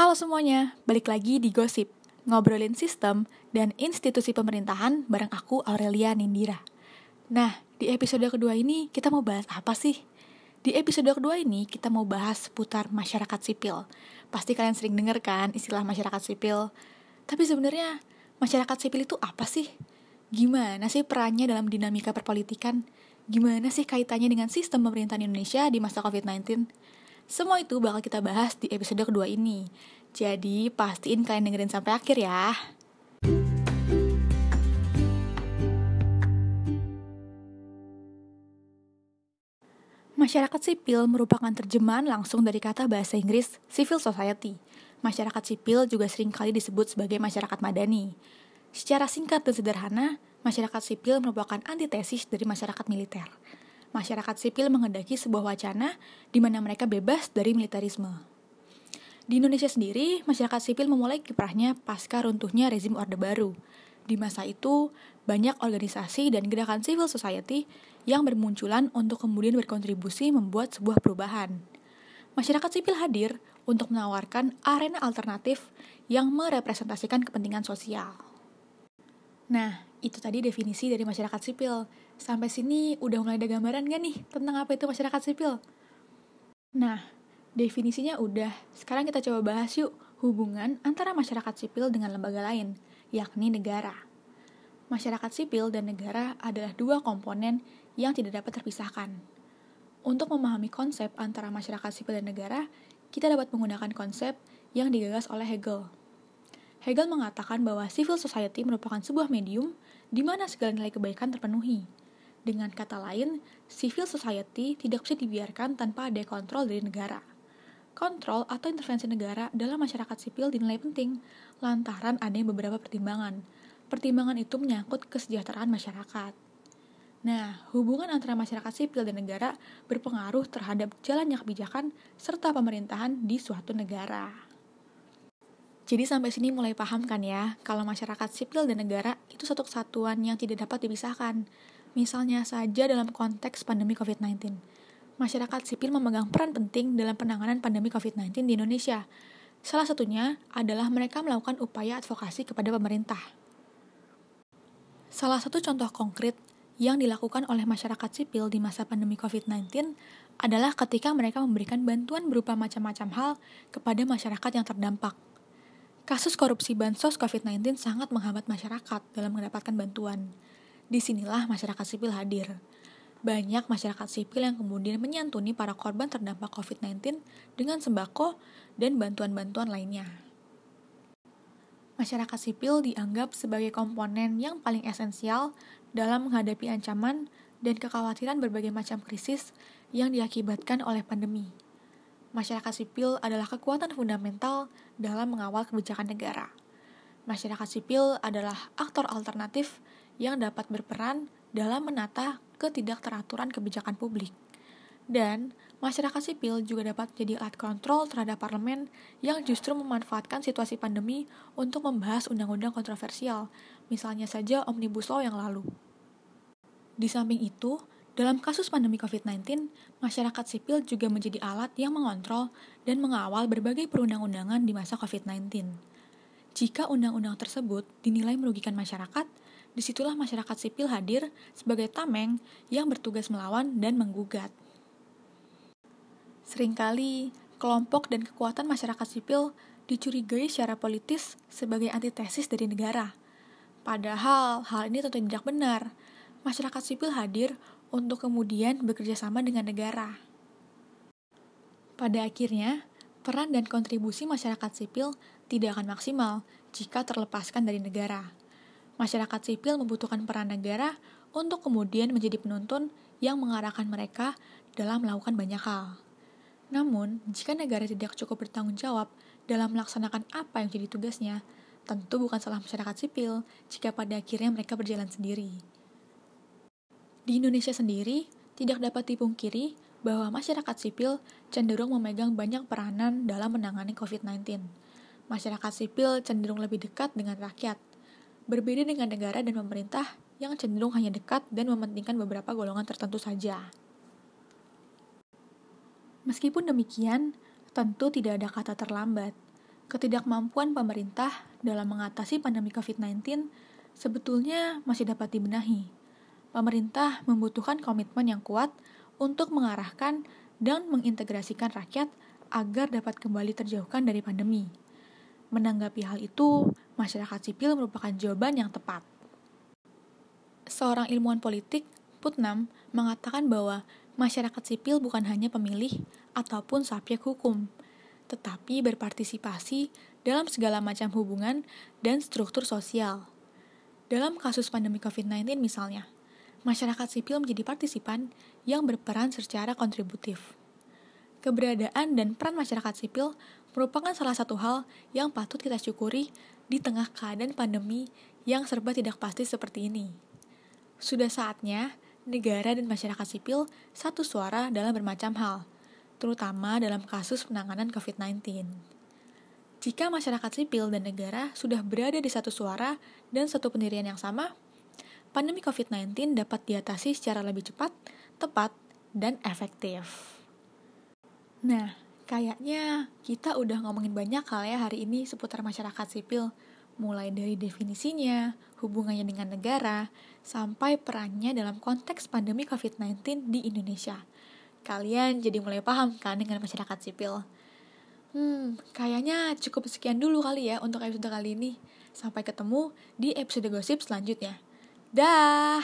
Halo semuanya, balik lagi di Gosip, ngobrolin sistem dan institusi pemerintahan bareng aku Aurelia Nindira. Nah, di episode kedua ini kita mau bahas apa sih? Di episode kedua ini kita mau bahas seputar masyarakat sipil. Pasti kalian sering denger kan istilah masyarakat sipil. Tapi sebenarnya masyarakat sipil itu apa sih? Gimana sih perannya dalam dinamika perpolitikan? Gimana sih kaitannya dengan sistem pemerintahan Indonesia di masa COVID-19? Semua itu bakal kita bahas di episode kedua ini. Jadi pastiin kalian dengerin sampai akhir ya. Masyarakat sipil merupakan terjemahan langsung dari kata bahasa Inggris civil society. Masyarakat sipil juga sering kali disebut sebagai masyarakat madani. Secara singkat dan sederhana, masyarakat sipil merupakan antitesis dari masyarakat militer masyarakat sipil mengendaki sebuah wacana di mana mereka bebas dari militerisme. Di Indonesia sendiri, masyarakat sipil memulai kiprahnya pasca runtuhnya rezim Orde Baru. Di masa itu, banyak organisasi dan gerakan civil society yang bermunculan untuk kemudian berkontribusi membuat sebuah perubahan. Masyarakat sipil hadir untuk menawarkan arena alternatif yang merepresentasikan kepentingan sosial. Nah, itu tadi definisi dari masyarakat sipil. Sampai sini udah mulai ada gambaran gak nih tentang apa itu masyarakat sipil? Nah, definisinya udah. Sekarang kita coba bahas yuk hubungan antara masyarakat sipil dengan lembaga lain, yakni negara. Masyarakat sipil dan negara adalah dua komponen yang tidak dapat terpisahkan. Untuk memahami konsep antara masyarakat sipil dan negara, kita dapat menggunakan konsep yang digagas oleh Hegel. Hegel mengatakan bahwa civil society merupakan sebuah medium di mana segala nilai kebaikan terpenuhi, dengan kata lain, civil society tidak bisa dibiarkan tanpa ada kontrol dari negara. Kontrol atau intervensi negara dalam masyarakat sipil dinilai penting, lantaran ada beberapa pertimbangan. Pertimbangan itu menyangkut kesejahteraan masyarakat. Nah, hubungan antara masyarakat sipil dan negara berpengaruh terhadap jalannya kebijakan serta pemerintahan di suatu negara. Jadi sampai sini mulai paham kan ya, kalau masyarakat sipil dan negara itu satu kesatuan yang tidak dapat dipisahkan. Misalnya saja dalam konteks pandemi COVID-19. Masyarakat sipil memegang peran penting dalam penanganan pandemi COVID-19 di Indonesia. Salah satunya adalah mereka melakukan upaya advokasi kepada pemerintah. Salah satu contoh konkret yang dilakukan oleh masyarakat sipil di masa pandemi COVID-19 adalah ketika mereka memberikan bantuan berupa macam-macam hal kepada masyarakat yang terdampak. Kasus korupsi bansos COVID-19 sangat menghambat masyarakat dalam mendapatkan bantuan. Di sinilah masyarakat sipil hadir. Banyak masyarakat sipil yang kemudian menyantuni para korban terdampak COVID-19 dengan sembako dan bantuan-bantuan lainnya. Masyarakat sipil dianggap sebagai komponen yang paling esensial dalam menghadapi ancaman dan kekhawatiran berbagai macam krisis yang diakibatkan oleh pandemi. Masyarakat sipil adalah kekuatan fundamental dalam mengawal kebijakan negara. Masyarakat sipil adalah aktor alternatif yang dapat berperan dalam menata ketidakteraturan kebijakan publik. Dan masyarakat sipil juga dapat jadi alat kontrol terhadap parlemen yang justru memanfaatkan situasi pandemi untuk membahas undang-undang kontroversial, misalnya saja Omnibus Law yang lalu. Di samping itu, dalam kasus pandemi COVID-19, masyarakat sipil juga menjadi alat yang mengontrol dan mengawal berbagai perundang-undangan di masa COVID-19. Jika undang-undang tersebut dinilai merugikan masyarakat, di situlah masyarakat sipil hadir sebagai tameng yang bertugas melawan dan menggugat. Seringkali, kelompok dan kekuatan masyarakat sipil dicurigai secara politis sebagai antitesis dari negara. Padahal, hal ini tentu tidak benar. Masyarakat sipil hadir untuk kemudian bekerja sama dengan negara. Pada akhirnya, peran dan kontribusi masyarakat sipil tidak akan maksimal jika terlepaskan dari negara masyarakat sipil membutuhkan peran negara untuk kemudian menjadi penuntun yang mengarahkan mereka dalam melakukan banyak hal. Namun, jika negara tidak cukup bertanggung jawab dalam melaksanakan apa yang jadi tugasnya, tentu bukan salah masyarakat sipil jika pada akhirnya mereka berjalan sendiri. Di Indonesia sendiri, tidak dapat dipungkiri bahwa masyarakat sipil cenderung memegang banyak peranan dalam menangani COVID-19. Masyarakat sipil cenderung lebih dekat dengan rakyat, Berbeda dengan negara dan pemerintah yang cenderung hanya dekat dan mementingkan beberapa golongan tertentu saja. Meskipun demikian, tentu tidak ada kata terlambat. ketidakmampuan pemerintah dalam mengatasi pandemi COVID-19 sebetulnya masih dapat dibenahi. Pemerintah membutuhkan komitmen yang kuat untuk mengarahkan dan mengintegrasikan rakyat agar dapat kembali terjauhkan dari pandemi. Menanggapi hal itu, masyarakat sipil merupakan jawaban yang tepat. Seorang ilmuwan politik, Putnam, mengatakan bahwa masyarakat sipil bukan hanya pemilih ataupun subjek hukum, tetapi berpartisipasi dalam segala macam hubungan dan struktur sosial. Dalam kasus pandemi COVID-19 misalnya, masyarakat sipil menjadi partisipan yang berperan secara kontributif. Keberadaan dan peran masyarakat sipil merupakan salah satu hal yang patut kita syukuri di tengah keadaan pandemi yang serba tidak pasti seperti ini. Sudah saatnya negara dan masyarakat sipil satu suara dalam bermacam hal, terutama dalam kasus penanganan COVID-19. Jika masyarakat sipil dan negara sudah berada di satu suara dan satu pendirian yang sama, pandemi COVID-19 dapat diatasi secara lebih cepat, tepat, dan efektif. Nah, kayaknya kita udah ngomongin banyak hal ya hari ini seputar masyarakat sipil, mulai dari definisinya, hubungannya dengan negara, sampai perannya dalam konteks pandemi COVID-19 di Indonesia kalian jadi mulai paham kan dengan masyarakat sipil. Hmm, kayaknya cukup sekian dulu kali ya untuk episode kali ini. Sampai ketemu di episode gosip selanjutnya. Dah!